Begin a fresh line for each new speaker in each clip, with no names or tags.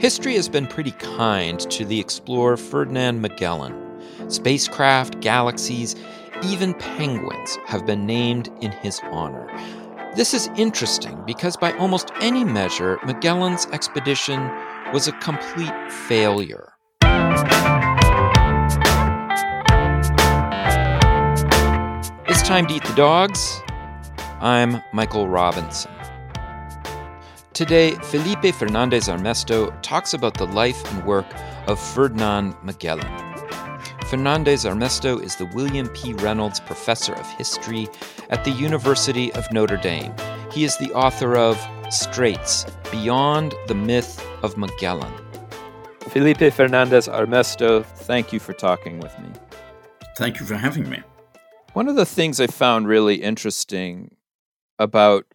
History has been pretty kind to the explorer Ferdinand Magellan. Spacecraft, galaxies, even penguins have been named in his honor. This is interesting because, by almost any measure, Magellan's expedition was a complete failure. It's time to eat the dogs. I'm Michael Robinson. Today, Felipe Fernandez Armesto talks about the life and work of Ferdinand Magellan. Fernandez Armesto is the William P. Reynolds Professor of History at the University of Notre Dame. He is the author of Straits Beyond the Myth of Magellan. Felipe Fernandez Armesto, thank you for talking with me.
Thank you for having me.
One of the things I found really interesting about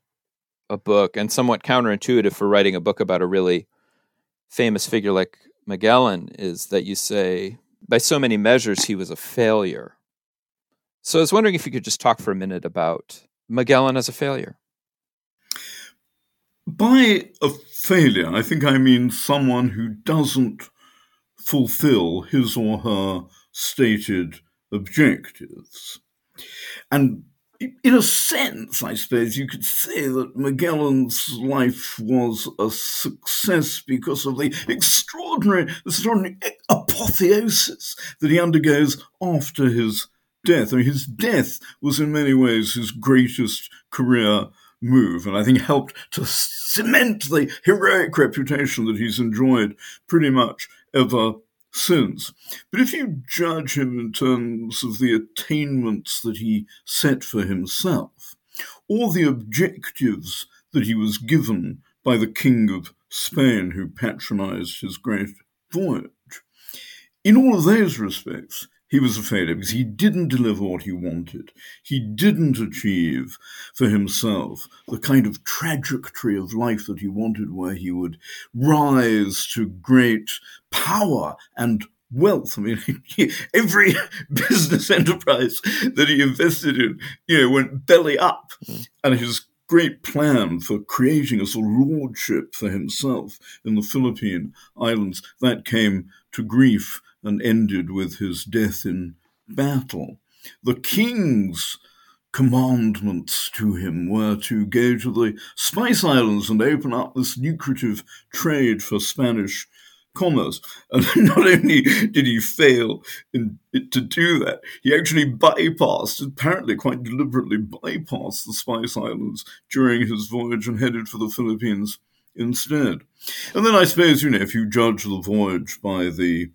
a book and somewhat counterintuitive for writing a book about a really famous figure like Magellan is that you say, by so many measures, he was a failure. So I was wondering if you could just talk for a minute about Magellan as a failure.
By a failure, I think I mean someone who doesn't fulfill his or her stated objectives. And in a sense, I suppose you could say that Magellan's life was a success because of the extraordinary, extraordinary apotheosis that he undergoes after his death. I mean, his death was in many ways his greatest career move, and I think helped to cement the heroic reputation that he's enjoyed pretty much ever since. But if you judge him in terms of the attainments that he set for himself, or the objectives that he was given by the King of Spain who patronized his great voyage, in all of those respects, he was a failure because he didn't deliver what he wanted. He didn't achieve for himself the kind of trajectory of life that he wanted, where he would rise to great power and wealth. I mean, every business enterprise that he invested in, you know, went belly up. Mm. And his great plan for creating a sort of lordship for himself in the Philippine Islands, that came to grief and ended with his death in battle. The king's commandments to him were to go to the Spice Islands and open up this lucrative trade for Spanish commerce. And not only did he fail in, to do that, he actually bypassed, apparently quite deliberately bypassed the Spice Islands during his voyage and headed for the Philippines instead. And then I suppose, you know, if you judge the voyage by the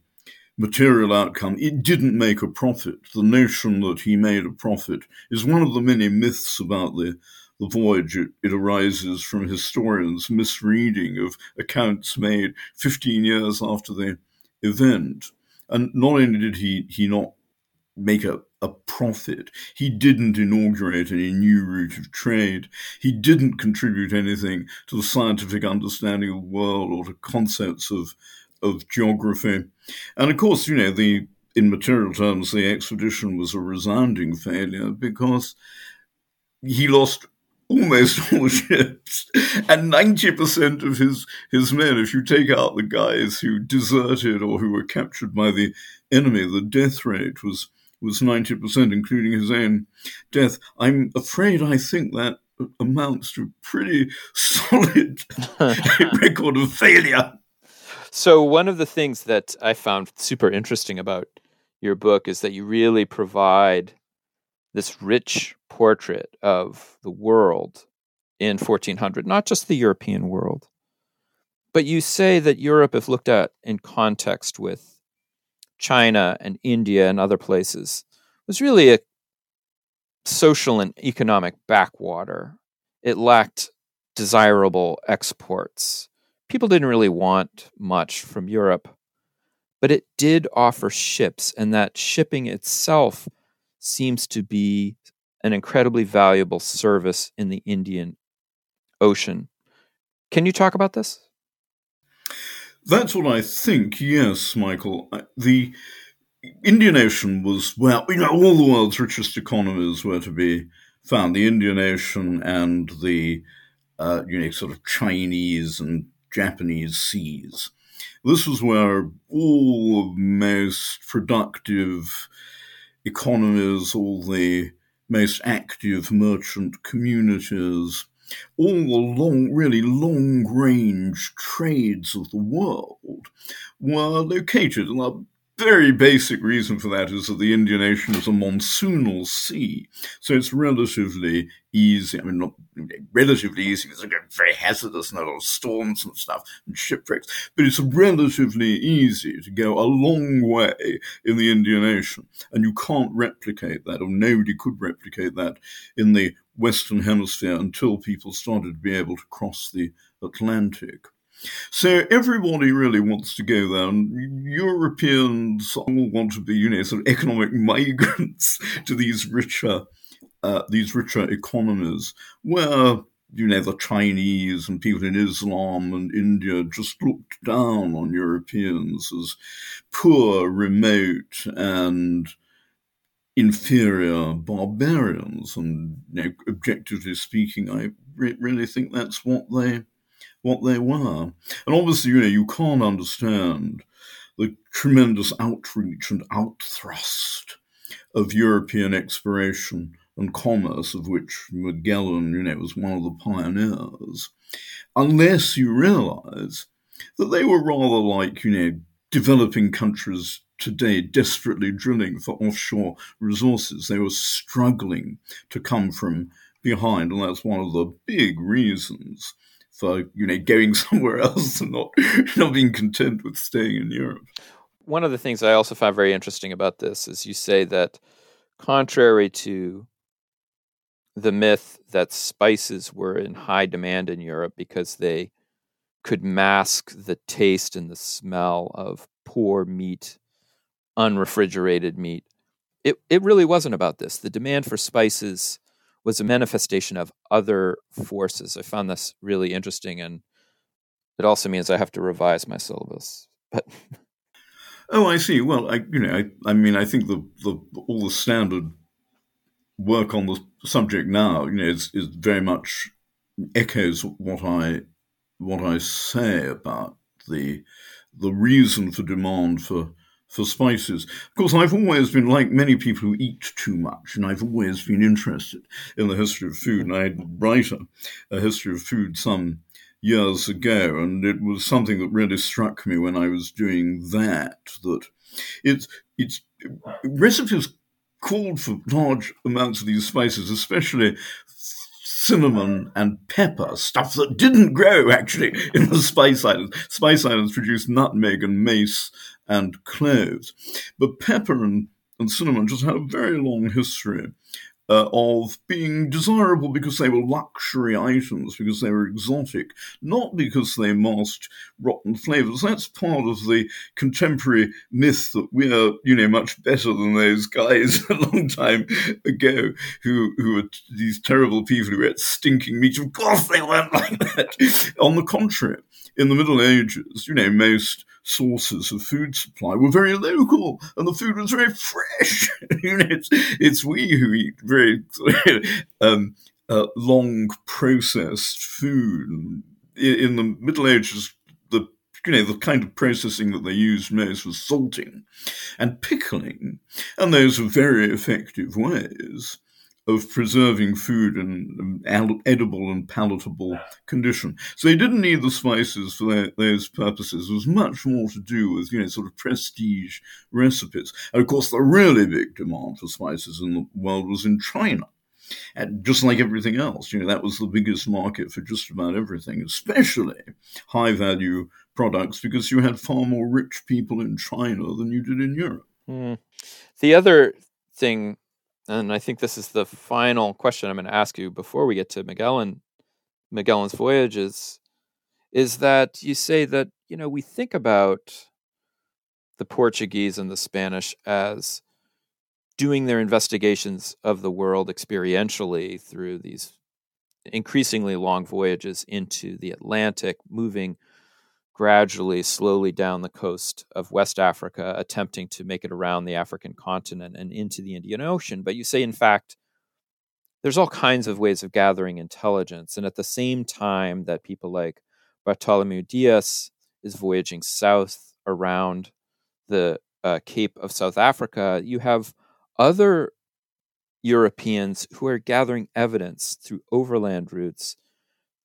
material outcome, it didn't make a profit. The notion that he made a profit is one of the many myths about the, the voyage. It, it arises from historians' misreading of accounts made 15 years after the event. And not only did he, he not make a, a profit. He didn't inaugurate any new route of trade. He didn't contribute anything to the scientific understanding of the world or to concepts of of geography. And of course, you know, the in material terms, the expedition was a resounding failure because he lost almost all ships and 90% of his, his men, if you take out the guys who deserted or who were captured by the enemy, the death rate was, was 90%, including his own death. I'm afraid I think that amounts to a pretty solid record of failure.
So one of the things that I found super interesting about your book is that you really provide this rich portrait of the world in 1400, not just the European world. But you say that Europe, if looked at in context with China and India and other places, was really a social and economic backwater. It lacked desirable exports people didn't really want much from Europe, but it did offer ships, and that shipping itself seems to be an incredibly valuable service in the Indian Ocean. Can you talk about this?
That's what I think, yes, Michael. The Indian Ocean was where, you know, all the world's richest economies were to be found the Indian Ocean and the, uh, you know, sort of Chinese and Japanese seas. this was where all the most productive economies, all the most active merchant communities, all the long, really long range trades of the world were located. And a very basic reason for that is that the Indian Ocean is a monsoonal sea, so it's relatively easy. I mean, not relatively easy, it's very hazardous and a lot of storms and stuff and shipwrecks, but it's relatively easy to go a long way in the Indian Ocean, and you can't replicate that, or nobody could replicate that in the Western Hemisphere until people started to be able to cross the Atlantic. So everybody really wants to go there. And Europeans all want to be, you know, sort of economic migrants to these richer, uh, these richer economies, where you know the Chinese and people in Islam and India just looked down on Europeans as poor, remote, and inferior barbarians. And you know, objectively speaking, I re- really think that's what they what they were. And obviously, you know, you can't understand the tremendous outreach and outthrust of European exploration and commerce, of which Magellan, you know, was one of the pioneers, unless you realize that they were rather like, you know, developing countries today desperately drilling for offshore resources. They were struggling to come from behind, and that's one of the big reasons for you know going somewhere else and not not being content with staying in Europe.
One of the things I also find very interesting about this is you say that contrary to the myth that spices were in high demand in Europe because they could mask the taste and the smell of poor meat, unrefrigerated meat. It it really wasn't about this. The demand for spices was a manifestation of other forces. I found this really interesting, and it also means I have to revise my syllabus. But
oh, I see. Well, I you know, I, I mean, I think the, the all the standard work on the subject now, you know, is, is very much echoes what I what I say about the the reason for demand for for spices. Of course, I've always been like many people who eat too much, and I've always been interested in the history of food. And I had write a, a history of food some years ago, and it was something that really struck me when I was doing that. That it's it's recipes called for large amounts of these spices, especially cinnamon and pepper, stuff that didn't grow actually in the Spice Islands. Spice Islands produced nutmeg and mace and cloves. But pepper and, and cinnamon just had a very long history uh, of being desirable because they were luxury items, because they were exotic, not because they masked rotten flavors. That's part of the contemporary myth that we're, you know, much better than those guys a long time ago who, who were these terrible people who ate stinking meat. Of course they weren't like that. On the contrary, in the Middle Ages, you know, most sources of food supply were very local and the food was very fresh. you know, it's, it's we who eat very um, uh, long processed food. In, in the Middle Ages, the you know, the kind of processing that they used most was salting and pickling, and those were very effective ways of preserving food in edible and palatable condition. So they didn't need the spices for their, those purposes. It was much more to do with, you know, sort of prestige recipes. And of course, the really big demand for spices in the world was in China. And just like everything else, you know, that was the biggest market for just about everything, especially high value products, because you had far more rich people in China than you did in Europe.
Mm. The other thing and I think this is the final question I'm going to ask you before we get to Magellan, Magellan's voyages, is that you say that you know we think about the Portuguese and the Spanish as doing their investigations of the world experientially through these increasingly long voyages into the Atlantic, moving gradually, slowly down the coast of West Africa, attempting to make it around the African continent and into the Indian Ocean. But you say, in fact, there's all kinds of ways of gathering intelligence. And at the same time that people like Bartholomew Dias is voyaging south around the uh, Cape of South Africa. You have other Europeans who are gathering evidence through overland routes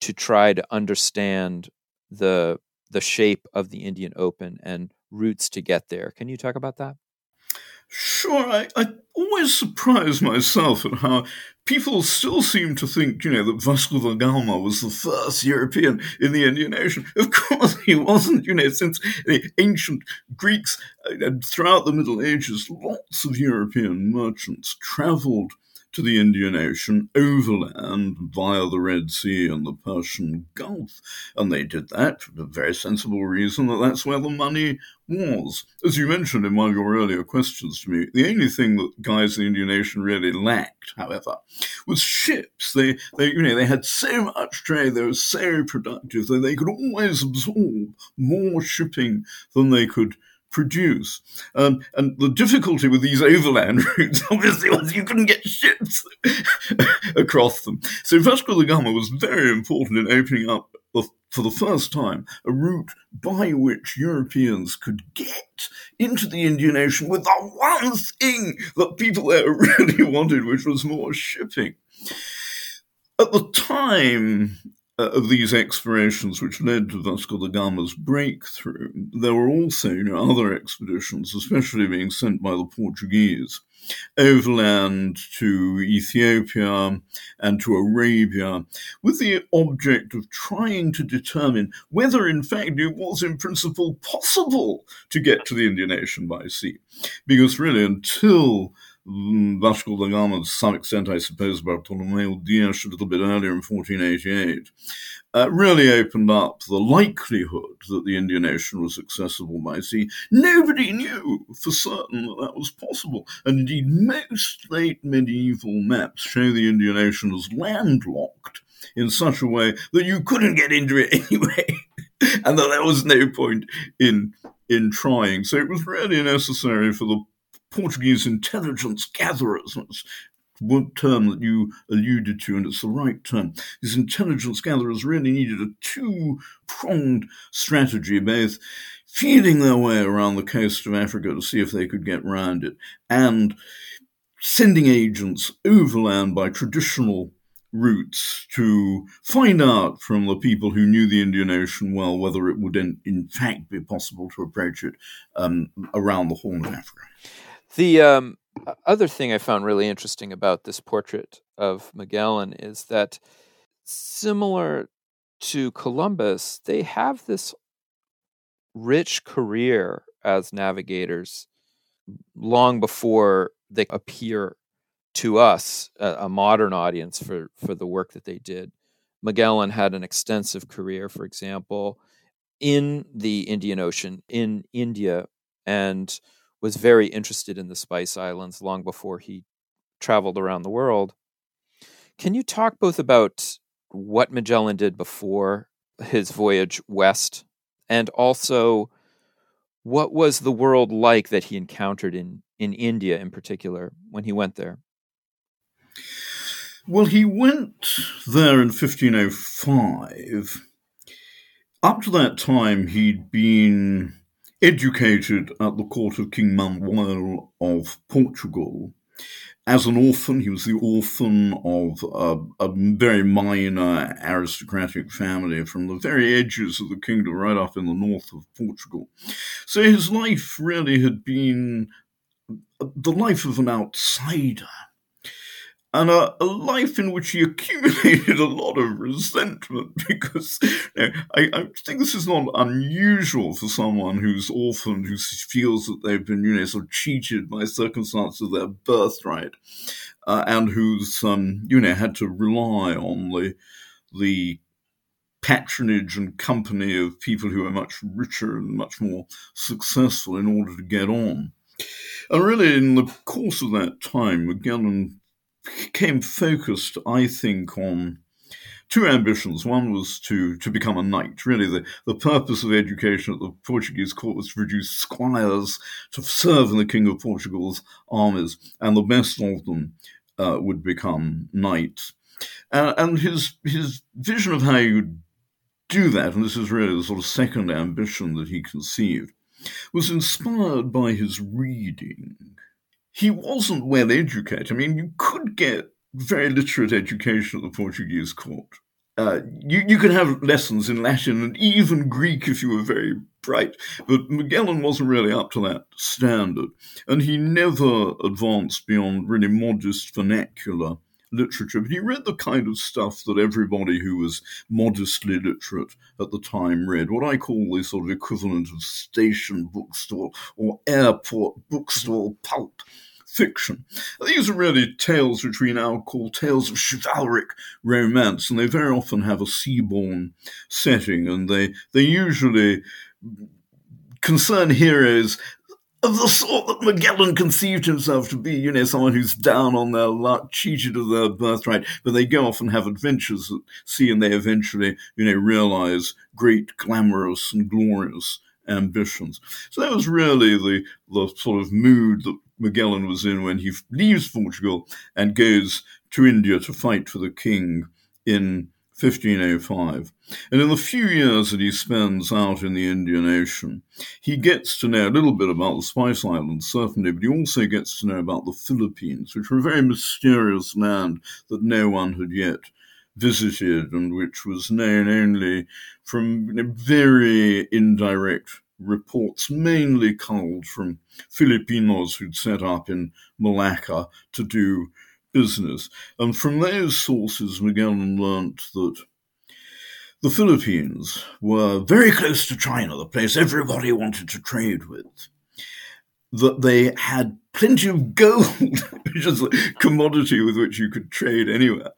to try to understand the the shape of the Indian Ocean and routes to get there. Can you talk about that?
Sure, I, I always surprise myself at how people still seem to think, you know, that Vasco da Gama was the first European in the Indian Ocean. Of course he wasn't, you know, since the ancient Greeks uh, and throughout the Middle Ages, lots of European merchants traveled to the Indian Ocean overland via the Red Sea and the Persian Gulf. And they did that for the very sensible reason that that's where the money was. As you mentioned in one of your earlier questions to me, the only thing that guys in the Indian Ocean really lacked, however, was ships. They, they, you know, they had so much trade, they were so productive that they could always absorb more shipping than they could produce. Um, and the difficulty with these overland routes, obviously, was you couldn't get ships across them. So Vasco da Gama was very important in opening up, for the first time, a route by which Europeans could get into the Indian Ocean with the one thing that people there really wanted, which was more shipping. At the time, uh, of these explorations which led to Vasco da Gama's breakthrough, there were also you know, other expeditions, especially being sent by the Portuguese, overland to Ethiopia and to Arabia, with the object of trying to determine whether, in fact, it was in principle possible to get to the Indian Ocean by sea. Because really, until Vasco da Gama, to some extent, I suppose, Bartolomeo Dias a little bit earlier in 1488, uh, really opened up the likelihood that the Indian Ocean was accessible by sea. Nobody knew for certain that that was possible. And indeed, most late medieval maps show the Indian Ocean as landlocked in such a way that you couldn't get into it anyway, and that there was no point in in trying. So it was really necessary for the Portuguese intelligence gatherers. That's one term that you alluded to, and it's the right term. These intelligence gatherers really needed a two pronged strategy, both feeling their way around the coast of Africa to see if they could get round it, and sending agents overland by traditional routes to find out from the people who knew the Indian Ocean well whether it would in, in fact be possible to approach it um, around the Horn of Africa.
The um, other thing I found really interesting about this portrait of Magellan is that, similar to Columbus, they have this rich career as navigators long before they appear to us, a, a, modern audience, for, for the work that they did. Magellan had an extensive career, for example, in the Indian Ocean, in India, and was very interested in the Spice Islands long before he traveled around the world. Can you talk both about what Magellan did before his voyage west and also what was the world like that he encountered in, in India in particular when he went there?
Well, he went there in 1505. Up to that time, he'd been educated at the court of King Manuel of Portugal. As an orphan, he was the orphan of a, a, very minor aristocratic family from the very edges of the kingdom, right up in the north of Portugal. So his life really had been the life of an outsider and a, a, life in which he accumulated a lot of resentment because you know, I, I, think this is not unusual for someone who's orphaned, who feels that they've been, you know, sort of cheated by circumstances of their birthright, uh, and who's, um, you know, had to rely on the the patronage and company of people who are much richer and much more successful in order to get on. And really, in the course of that time, Magellan became focused, I think, on two ambitions. One was to, to become a knight. Really, the, the purpose of education at the Portuguese court was to produce squires to serve in the King of Portugal's armies, and the best of them uh, would become knights. Uh, and his his vision of how you do that, and this is really the sort of second ambition that he conceived, was inspired by his reading. He wasn't well educated. I mean, you could get very literate education at the Portuguese court. Uh, you, you could have lessons in Latin and even Greek if you were very bright, but Magellan wasn't really up to that standard, and he never advanced beyond really modest vernacular literature, but he read the kind of stuff that everybody who was modestly literate at the time read, what I call the sort of equivalent of station bookstall or airport bookstall pulp fiction. These are really tales which we now call tales of chivalric romance, and they very often have a seaborne setting, and they, they usually concern heroes of the sort that Magellan conceived himself to be, you know, someone who's down on their luck, cheated of their birthright, but they go off and have adventures at sea and they eventually, you know, realize great, glamorous and glorious ambitions. So that was really the, the sort of mood that Magellan was in when he leaves Portugal and goes to India to fight for the king in 1505. And in the few years that he spends out in the Indian Ocean, he gets to know a little bit about the Spice Islands, certainly, but he also gets to know about the Philippines, which were a very mysterious land that no one had yet visited and which was known only from very indirect reports, mainly culled from Filipinos who'd set up in Malacca to do business. And from those sources, Magellan learnt that the Philippines were very close to China, the place everybody wanted to trade with. That they had plenty of gold, which is a commodity with which you could trade anywhere,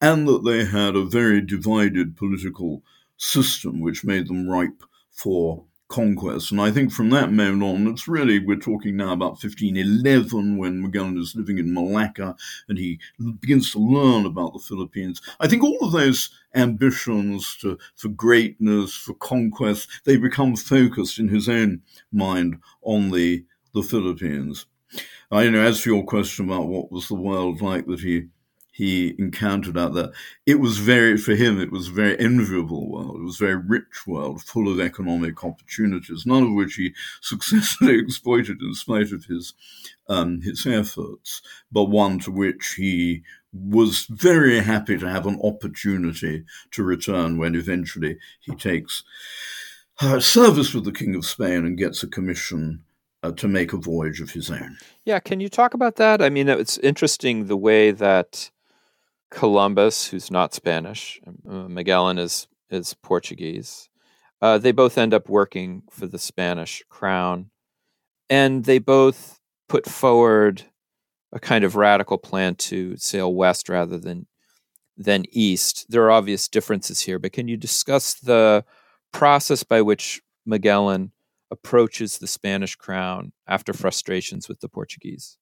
and that they had a very divided political system which made them ripe for conquest. And I think from that moment on, it's really, we're talking now about 1511 when Magellan is living in Malacca and he begins to learn about the Philippines. I think all of those ambitions to, for greatness, for conquest, they become focused in his own mind on the, the Philippines. Uh, I know, as for your question about what was the world like that he he encountered out there. It was very, for him, it was a very enviable world. It was a very rich world, full of economic opportunities, none of which he successfully exploited in spite of his, um, his efforts, but one to which he was very happy to have an opportunity to return when eventually he takes uh, service with the King of Spain and gets a commission uh, to make a voyage of his own.
Yeah, can you talk about that? I mean, it's interesting the way that Columbus, who's not Spanish, uh, Magellan is is Portuguese. Uh, they both end up working for the Spanish crown, and they both put forward a kind of radical plan to sail west rather than than east. There are obvious differences here, but can you discuss the process by which Magellan approaches the Spanish crown after frustrations with the Portuguese?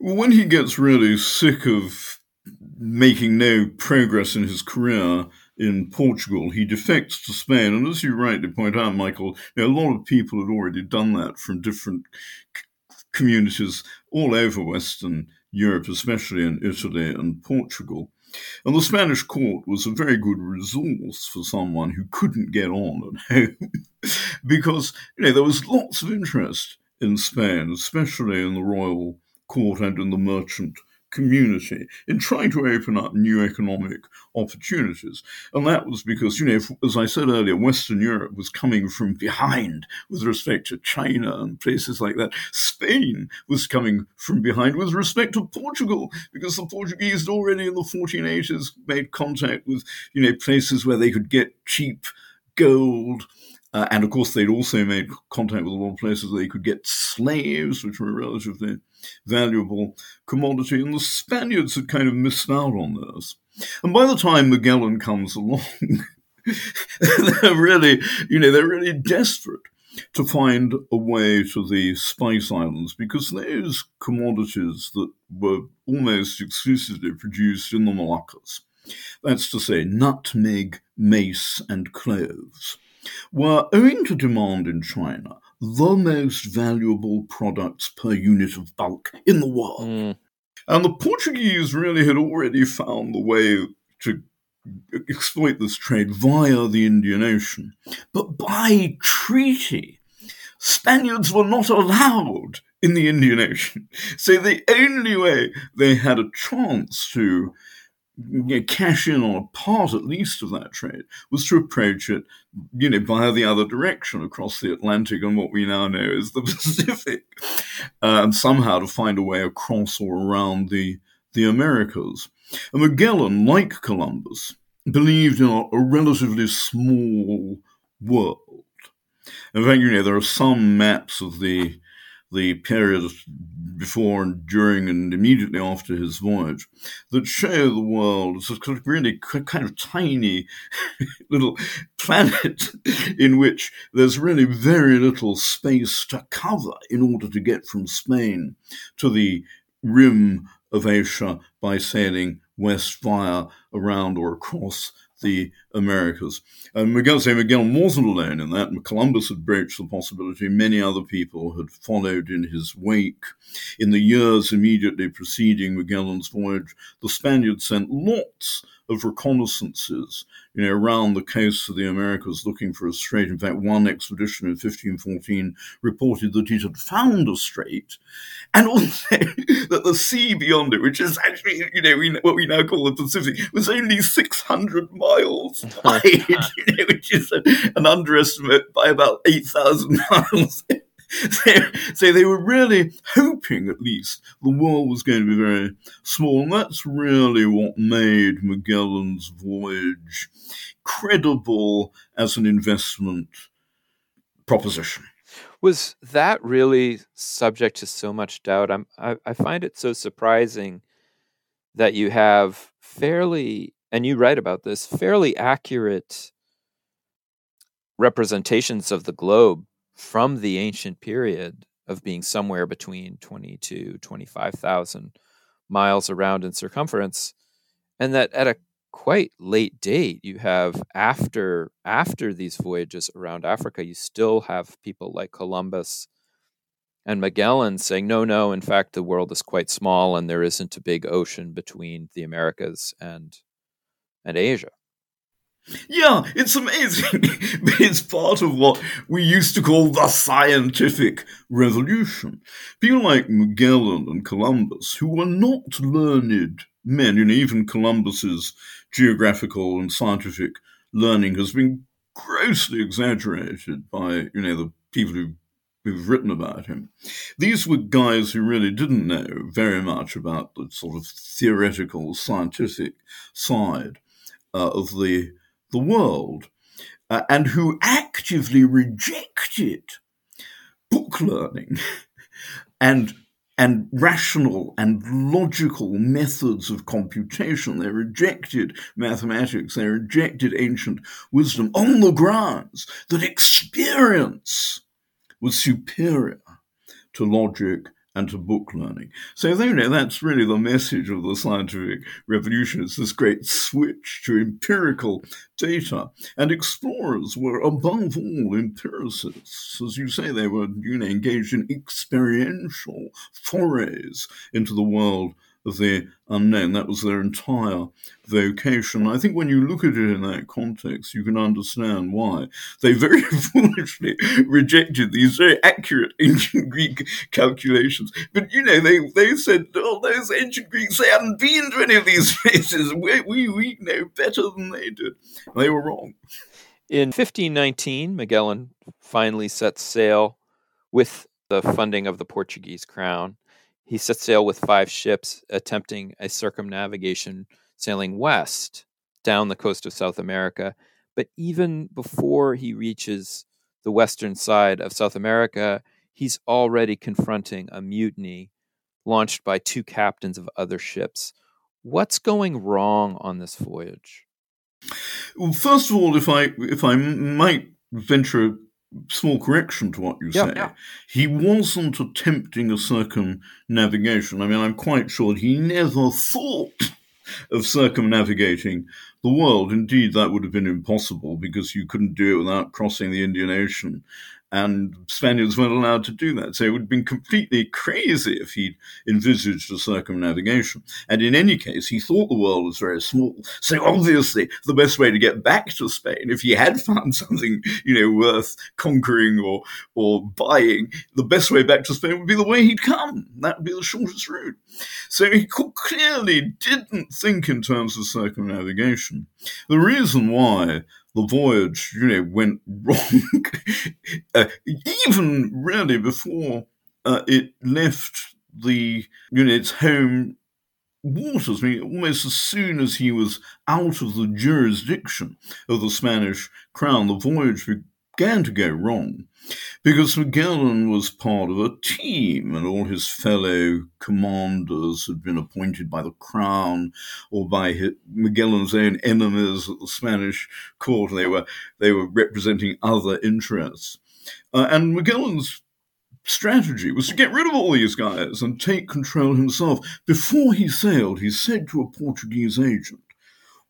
When he gets really sick of making no progress in his career in Portugal, he defects to Spain. And as you rightly point out, Michael, you know, a lot of people had already done that from different c- communities all over Western Europe, especially in Italy and Portugal. And the Spanish court was a very good resource for someone who couldn't get on at home because you know there was lots of interest in Spain, especially in the royal court and in the merchant community in trying to open up new economic opportunities. And that was because, you know, as I said earlier, Western Europe was coming from behind with respect to China and places like that. Spain was coming from behind with respect to Portugal because the Portuguese had already in the 1480s made contact with, you know, places where they could get cheap gold uh, and of course, they'd also made contact with a lot of places they could get slaves, which were a relatively valuable commodity. And the Spaniards had kind of missed out on this. And by the time Magellan comes along, they're really, you know, they're really desperate to find a way to the Spice Islands because those commodities that were almost exclusively produced in the Moluccas, that's to say, nutmeg, mace, and cloves, were, owing to demand in China, the most valuable products per unit of bulk in the world. Mm. And the Portuguese really had already found the way to exploit this trade via the Indian Ocean. But by treaty, Spaniards were not allowed in the Indian Ocean. So the only way they had a chance to cash in on a part at least of that trade was to approach it, you know, via the other direction across the Atlantic and what we now know as the Pacific, and somehow to find a way across or around the the Americas. And Magellan, like Columbus, believed in a, a relatively small world. In fact, you know, there are some maps of the the period before and during and immediately after his voyage that show the world as a really kind of tiny little planet in which there's really very little space to cover in order to get from Spain to the rim of Asia by sailing west via around or across the Americas. And Miguel, Miguel wasn't alone in that. Columbus had broached the possibility. Many other people had followed in his wake. In the years immediately preceding Magellan's voyage, the Spaniards sent lots of reconnaissances, you know, around the coast of the Americas looking for a strait. In fact, one expedition in 1514 reported that it had found a strait, and also that the sea beyond it, which is actually, you know, we, what we now call the Pacific, was only 600 miles wide, you know, which is an underestimate by about 8,000 miles. so, they were really hoping, at least, the world was going to be very small. And that's really what made Magellan's voyage credible as an investment proposition.
Was that really subject to so much doubt? I'm, I, I find it so surprising that you have fairly, and you write about this, fairly accurate representations of the globe from the ancient period of being somewhere between 20 to 25,000 miles around in circumference and that at a quite late date you have after after these voyages around Africa you still have people like Columbus and Magellan saying no no in fact the world is quite small and there isn't a big ocean between the Americas and and Asia
yeah, it's amazing. it's part of what we used to call the scientific revolution. People like Magellan and Columbus, who were not learned men, know, even Columbus's geographical and scientific learning has been grossly exaggerated by, you know, the people who who've written about him. These were guys who really didn't know very much about the sort of theoretical scientific side uh, of the the world uh, and who actively rejected book learning and and rational and logical methods of computation. They rejected mathematics. They rejected ancient wisdom on the grounds that experience was superior to logic and to book learning. So, you know, that's really the message of the scientific revolution. It's this great switch to empirical data. And explorers were, above all, empiricists. As you say, they were you know, engaged in experiential forays into the world the unknown. That was their entire vocation. I think when you look at it in that context, you can understand why they very foolishly rejected these very accurate ancient Greek calculations. But you know, they, they said, oh, those ancient Greeks, they hadn't been to any of these places. We, we, we know better than they did. They were wrong.
In 1519, Magellan finally set sail with the funding of the Portuguese crown he set sail with five ships, attempting a circumnavigation sailing west down the coast of South America. But even before he reaches the western side of South America, he's already confronting a mutiny launched by two captains of other ships. What's going wrong on this voyage?
Well, first of all, if I if I might venture small correction to what you yeah, say. Yeah. He wasn't attempting a circumnavigation. I mean, I'm quite sure he never thought of circumnavigating the world. Indeed, that would have been impossible because you couldn't do it without crossing the Indian Ocean and Spaniards weren't allowed to do that. So it would have been completely crazy if he'd envisaged a circumnavigation. And in any case, he thought the world was very small. So obviously, the best way to get back to Spain, if he had found something, you know, worth conquering or or buying, the best way back to Spain would be the way he'd come. That would be the shortest route. So he clearly didn't think in terms of circumnavigation. The reason why the voyage, you know, went wrong, uh, even really before uh, it left the, you know, its home waters. I mean, almost as soon as he was out of the jurisdiction of the Spanish crown, the voyage began to go wrong because Magellan was part of a team and all his fellow commanders had been appointed by the crown or by Magellan's own enemies at the Spanish court. They were, they were representing other interests. Uh, and Magellan's strategy was to get rid of all these guys and take control himself. Before he sailed, he said to a Portuguese agent,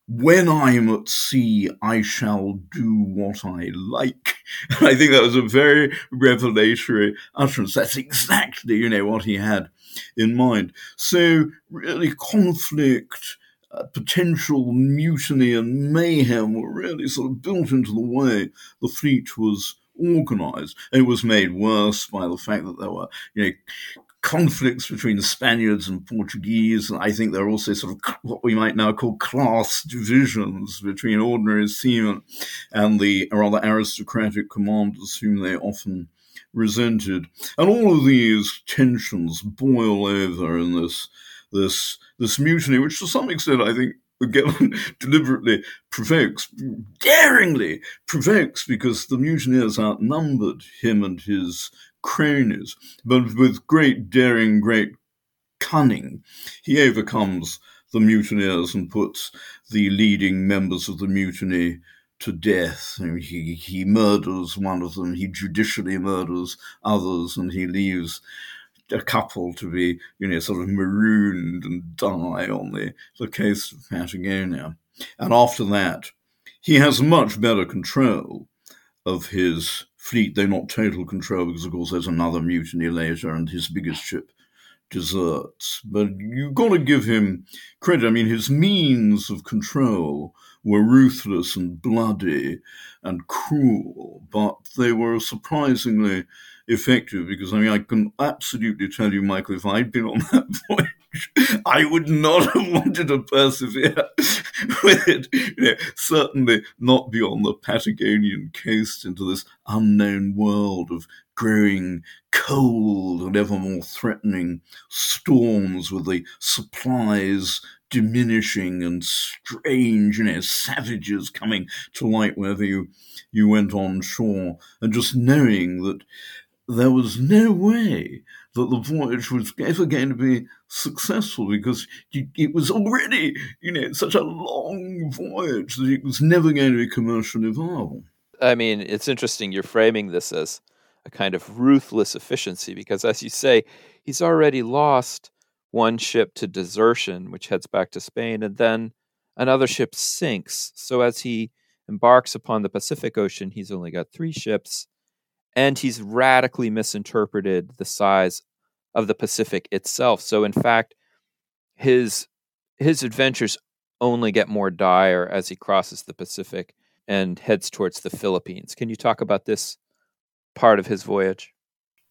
when I'm at sea, I shall do what I like. I think that was a very revelatory utterance. That's exactly, you know, what he had in mind. So really conflict, uh, potential mutiny and mayhem were really sort of built into the way the fleet was organized. And it was made worse by the fact that there were, you know, conflicts between the Spaniards and Portuguese. And I think there are also sort of what we might now call class divisions between ordinary seamen and the rather aristocratic commanders whom they often resented. And all of these tensions boil over in this this this mutiny, which to some extent I think again deliberately provokes, daringly provokes, because the mutineers outnumbered him and his cronies, but with great daring, great cunning, he overcomes the mutineers and puts the leading members of the mutiny to death. He, he murders one of them, he judicially murders others, and he leaves a couple to be, you know, sort of marooned and die on the, the coast of Patagonia. And after that, he has much better control of his fleet, though not total control, because of course there's another mutiny later and his biggest ship deserts. But you've got to give him credit. I mean, his means of control were ruthless and bloody and cruel, but they were surprisingly effective because I mean, I can absolutely tell you, Michael, if I'd been on that voyage, I would not have wanted to persevere with it. You know, certainly not beyond the Patagonian coast into this unknown world of growing cold and ever more threatening storms with the supplies diminishing and strange, you know, savages coming to light wherever you, you went on shore, and just knowing that there was no way that the voyage was ever going to be successful because it was already, you know, such a long voyage that it was never going to be commercially viable.
I mean, it's interesting you're framing this as a kind of ruthless efficiency because, as you say, he's already lost one ship to desertion, which heads back to Spain, and then another ship sinks. So, as he embarks upon the Pacific Ocean, he's only got three ships and he's radically misinterpreted the size of the Pacific itself. So in fact, his his adventures only get more dire as he crosses the Pacific and heads towards the Philippines. Can you talk about this part of his voyage?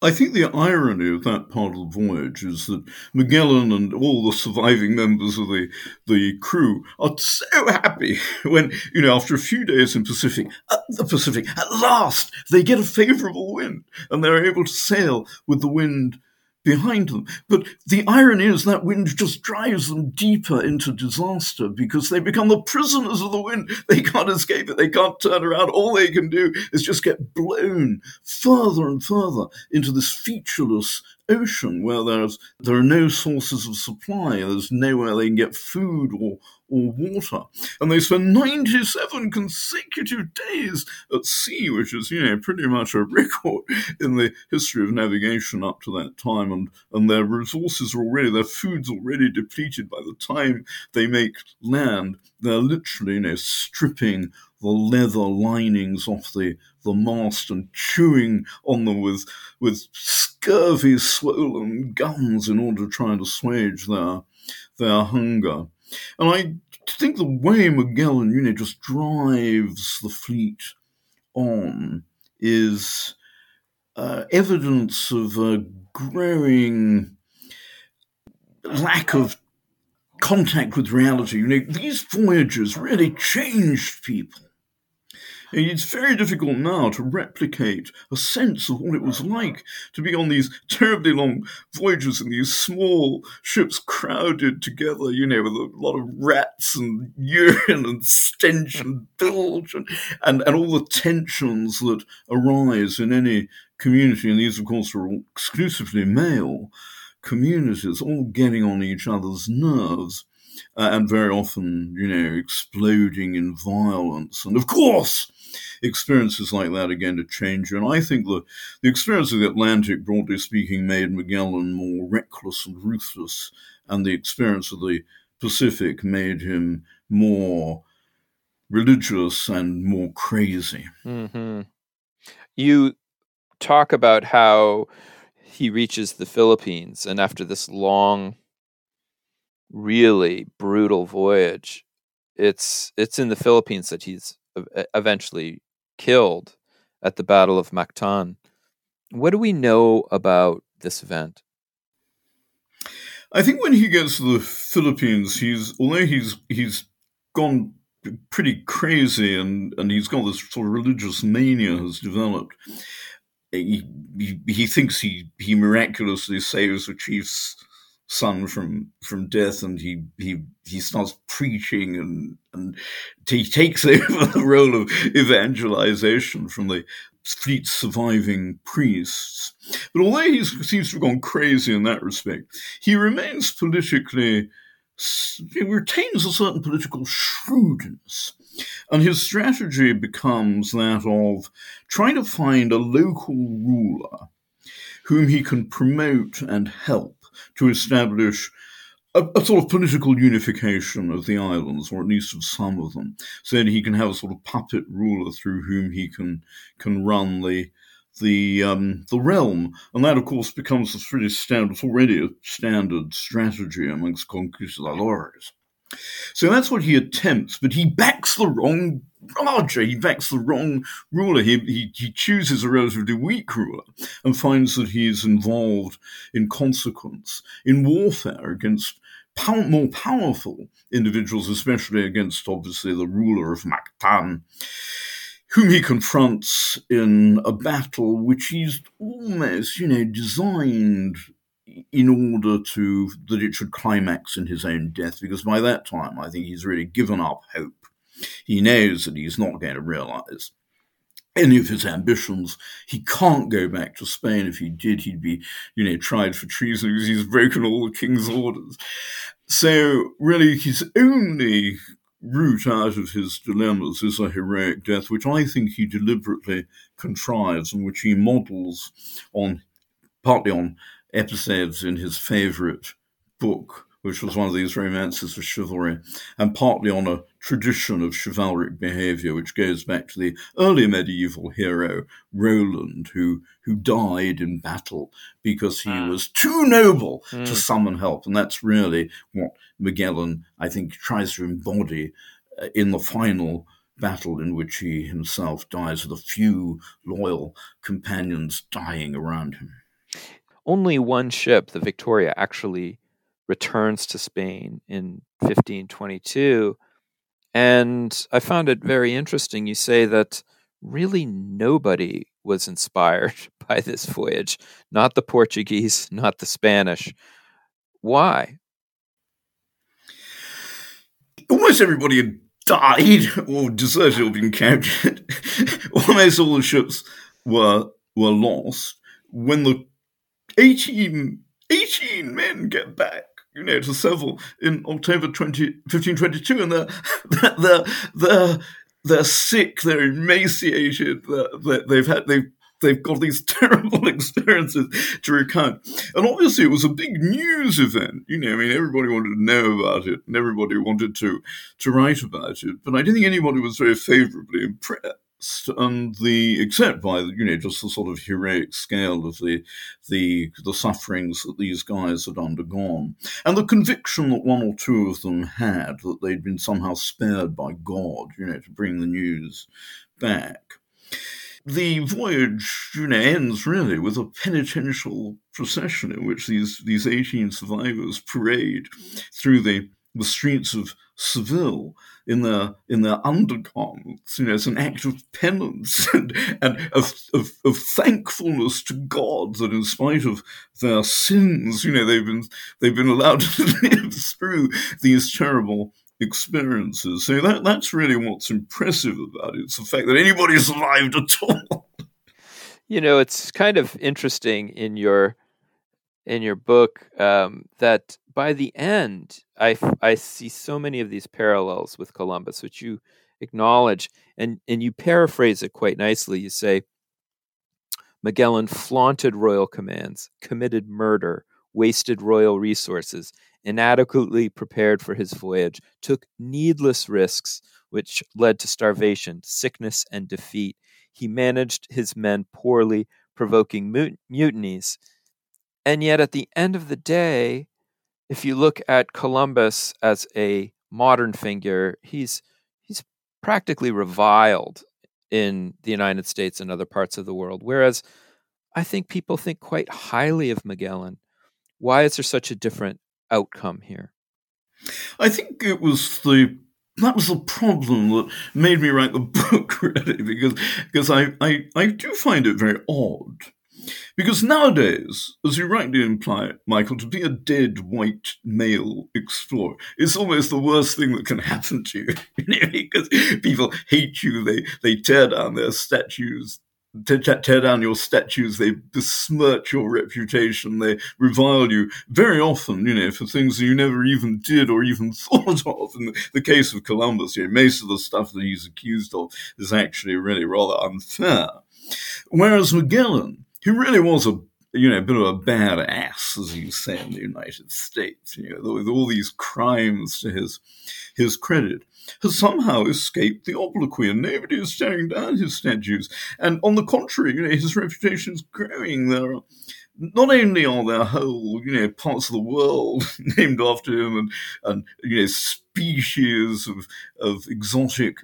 I think the irony of that part of the voyage is that Magellan and all the surviving members of the, the crew are so happy when, you know, after a few days in Pacific, the Pacific, at last they get a favorable wind and they're able to sail with the wind behind them. But the irony is that wind just drives them deeper into disaster because they become the prisoners of the wind. They can't escape it. They can't turn around. All they can do is just get blown further and further into this featureless ocean where there's there are no sources of supply. There's nowhere they can get food or or water. And they spend 97 consecutive days at sea, which is, you know, pretty much a record in the history of navigation up to that time. And, and their resources are already, their food's already depleted by the time they make land. They're literally, you know, stripping the leather linings off the, the mast and chewing on them with, with scurvy swollen gums in order to try and assuage their, their hunger. And I think the way Magellan, you know, just drives the fleet on is uh, evidence of a growing lack of contact with reality. You know, these voyages really changed people. It's very difficult now to replicate a sense of what it was like to be on these terribly long voyages in these small ships crowded together, you know, with a lot of rats and urine and stench and bilge and, and, and all the tensions that arise in any community. And these, of course, are exclusively male communities all getting on each other's nerves. Uh, and very often, you know, exploding in violence. And of course, experiences like that again to change. And I think the, the experience of the Atlantic, broadly speaking, made Magellan more reckless and ruthless, and the experience of the Pacific made him more religious and more crazy.
Mm-hmm. You talk about how he reaches the Philippines, and after this long, really brutal voyage, it's it's in the Philippines that he's eventually killed at the Battle of Mactan. What do we know about this event?
I think when he gets to the Philippines, he's although he's he's gone pretty crazy and, and he's got this sort of religious mania has developed eh, he, he, he thinks he, he miraculously saves the chief's son from from death and he he he starts preaching and and he takes over the role of evangelization from the fleet's surviving priests. But although he seems to have gone crazy in that respect he remains politically he retains a certain political shrewdness. And his strategy becomes that of trying to find a local ruler whom he can promote and help to establish a, a, sort of political unification of the islands, or at least of some of them, so that he can have a sort of puppet ruler through whom he can can run the the um, the realm, and that of course becomes a pretty standard. It's already a standard strategy amongst conquistadores. So that's what he attempts, but he backs the wrong Raja. He backs the wrong ruler. He, he, he chooses a relatively weak ruler and finds that he is involved in consequence in warfare against pow- more powerful individuals, especially against obviously the ruler of Mactan whom he confronts in a battle which he's almost, you know, designed in order to that it should climax in his own death, because by that time I think he's really given up hope. He knows that he's not going to realize any of his ambitions. He can't go back to Spain. If he did, he'd be, you know, tried for treason because he's broken all the king's orders. So really, his only route out of his dilemmas is a heroic death, which I think he deliberately contrives and which he models on partly on episodes in his favourite book, which was one of these romances of chivalry, and partly on a tradition of chivalric behaviour, which goes back to the early medieval hero Roland, who who died in battle because he mm. was too noble mm. to summon help, and that's really what Magellan, I think, tries to embody uh, in the final battle in which he himself dies with a few loyal companions dying around him
only one ship, the Victoria, actually returns to Spain in 1522. And I found it very interesting. You say that really nobody was inspired by this voyage, not the Portuguese, not the Spanish. Why?
Almost everybody had died or deserted or been captured. Almost all the ships were were lost. When the 18, 18 men get back you know, to Seville in October 20, 1522, and they're, they're, they're, they're sick, they're emaciated, they're, they've had, they've they've got these terrible experiences to recount. And obviously, it was a big news event. You know, I mean, everybody wanted to know about it, and everybody wanted to to write about it. But I don't think anybody was very favourably impressed and the except by you know just the sort of heroic scale of the the the sufferings that these guys had undergone, and the conviction that one or two of them had that they'd been somehow spared by God, you know, to bring the news back. The voyage, you know, ends really with a penitential procession in which these these eighteen survivors parade through the the streets of Seville in their in their undergarments, you know, as an act of penance and, and of, of, of thankfulness to God that in spite of their sins, you know, they've been they've been allowed to live through these terrible experiences. So that that's really what's impressive about it. It's the fact that anybody survived at all.
You know, it's kind of interesting in your in your book um, that by the end, I, I see so many of these parallels with Columbus, which you acknowledge, and, and you paraphrase it quite nicely. You say, Magellan flaunted royal commands, committed murder, wasted royal resources, inadequately prepared for his voyage, took needless risks, which led to starvation, sickness, and defeat. He managed his men poorly, provoking mut- mutinies. And yet, at the end of the day, if you look at Columbus as a modern figure, he's he's practically reviled in the United States and other parts of the world. Whereas I think people think quite highly of Magellan. Why is there such a different outcome here?
I think it was the that was the problem that made me write the book really because because I, I, I do find it very odd because nowadays, as you rightly imply, Michael, to be a dead white male explorer is almost the worst thing that can happen to you. because people hate you, they, they tear down their statues, tear down your statues, they besmirch your reputation, they revile you very often, you know, for things that you never even did or even thought of. In the case of Columbus, you know, most of the stuff that he's accused of is actually really rather unfair. Whereas Magellan, he really was a you know, a bit of a bad ass, as you say in the United States, you know, with all these crimes to his his credit, has somehow escaped the obloquy, and nobody is tearing down his statues. And on the contrary, you know, his reputation is growing. There are not only are there whole, you know, parts of the world named after him, and and you know, species of of exotic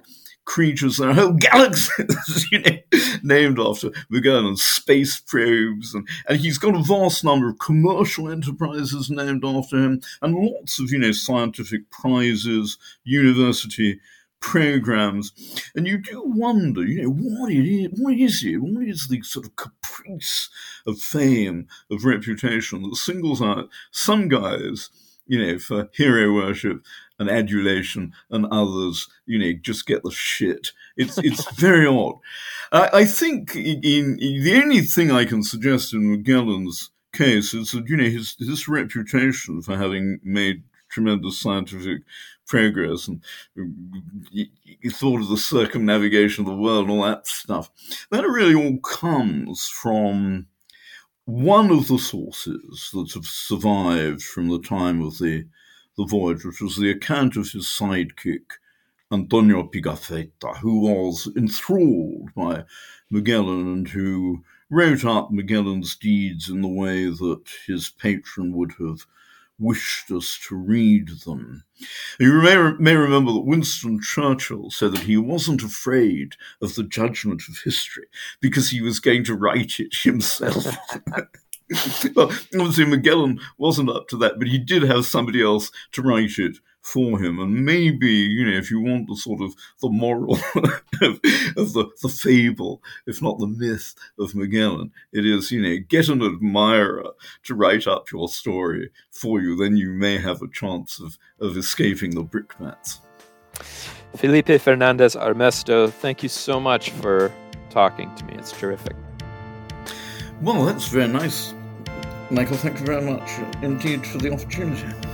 creatures. There are whole galaxies, you know, named after We go on space probes, and, and he's got a vast number of commercial enterprises named after him, and lots of, you know, scientific prizes, university programs, and you do wonder, you know, what it is, what is it, what is the sort of caprice of fame, of reputation that singles out some guys, you know, for hero worship and adulation, and others, you know, just get the shit. It's it's very odd. I, I think in, in, the only thing I can suggest in Magellan's case is that you know his his reputation for having made tremendous scientific progress and he, he thought of the circumnavigation of the world and all that stuff. That really all comes from one of the sources that have survived from the time of the the voyage, which was the account of his sidekick, Antonio Pigafetta, who was enthralled by Magellan and who wrote up Magellan's deeds in the way that his patron would have wished us to read them. You may, may remember that Winston Churchill said that he wasn't afraid of the judgment of history because he was going to write it himself. well, obviously Magellan wasn't up to that, but he did have somebody else to write it for him. And maybe, you know, if you want the sort of the moral of, of, the, the fable, if not the myth of Magellan, it is, you know, get an admirer to write up your story for you. Then you may have a chance of, of escaping the brickbats.
Felipe Fernandez Armesto, thank you so much for talking to me. It's terrific.
Well, that's very nice. Michael, thank you very much indeed for the opportunity.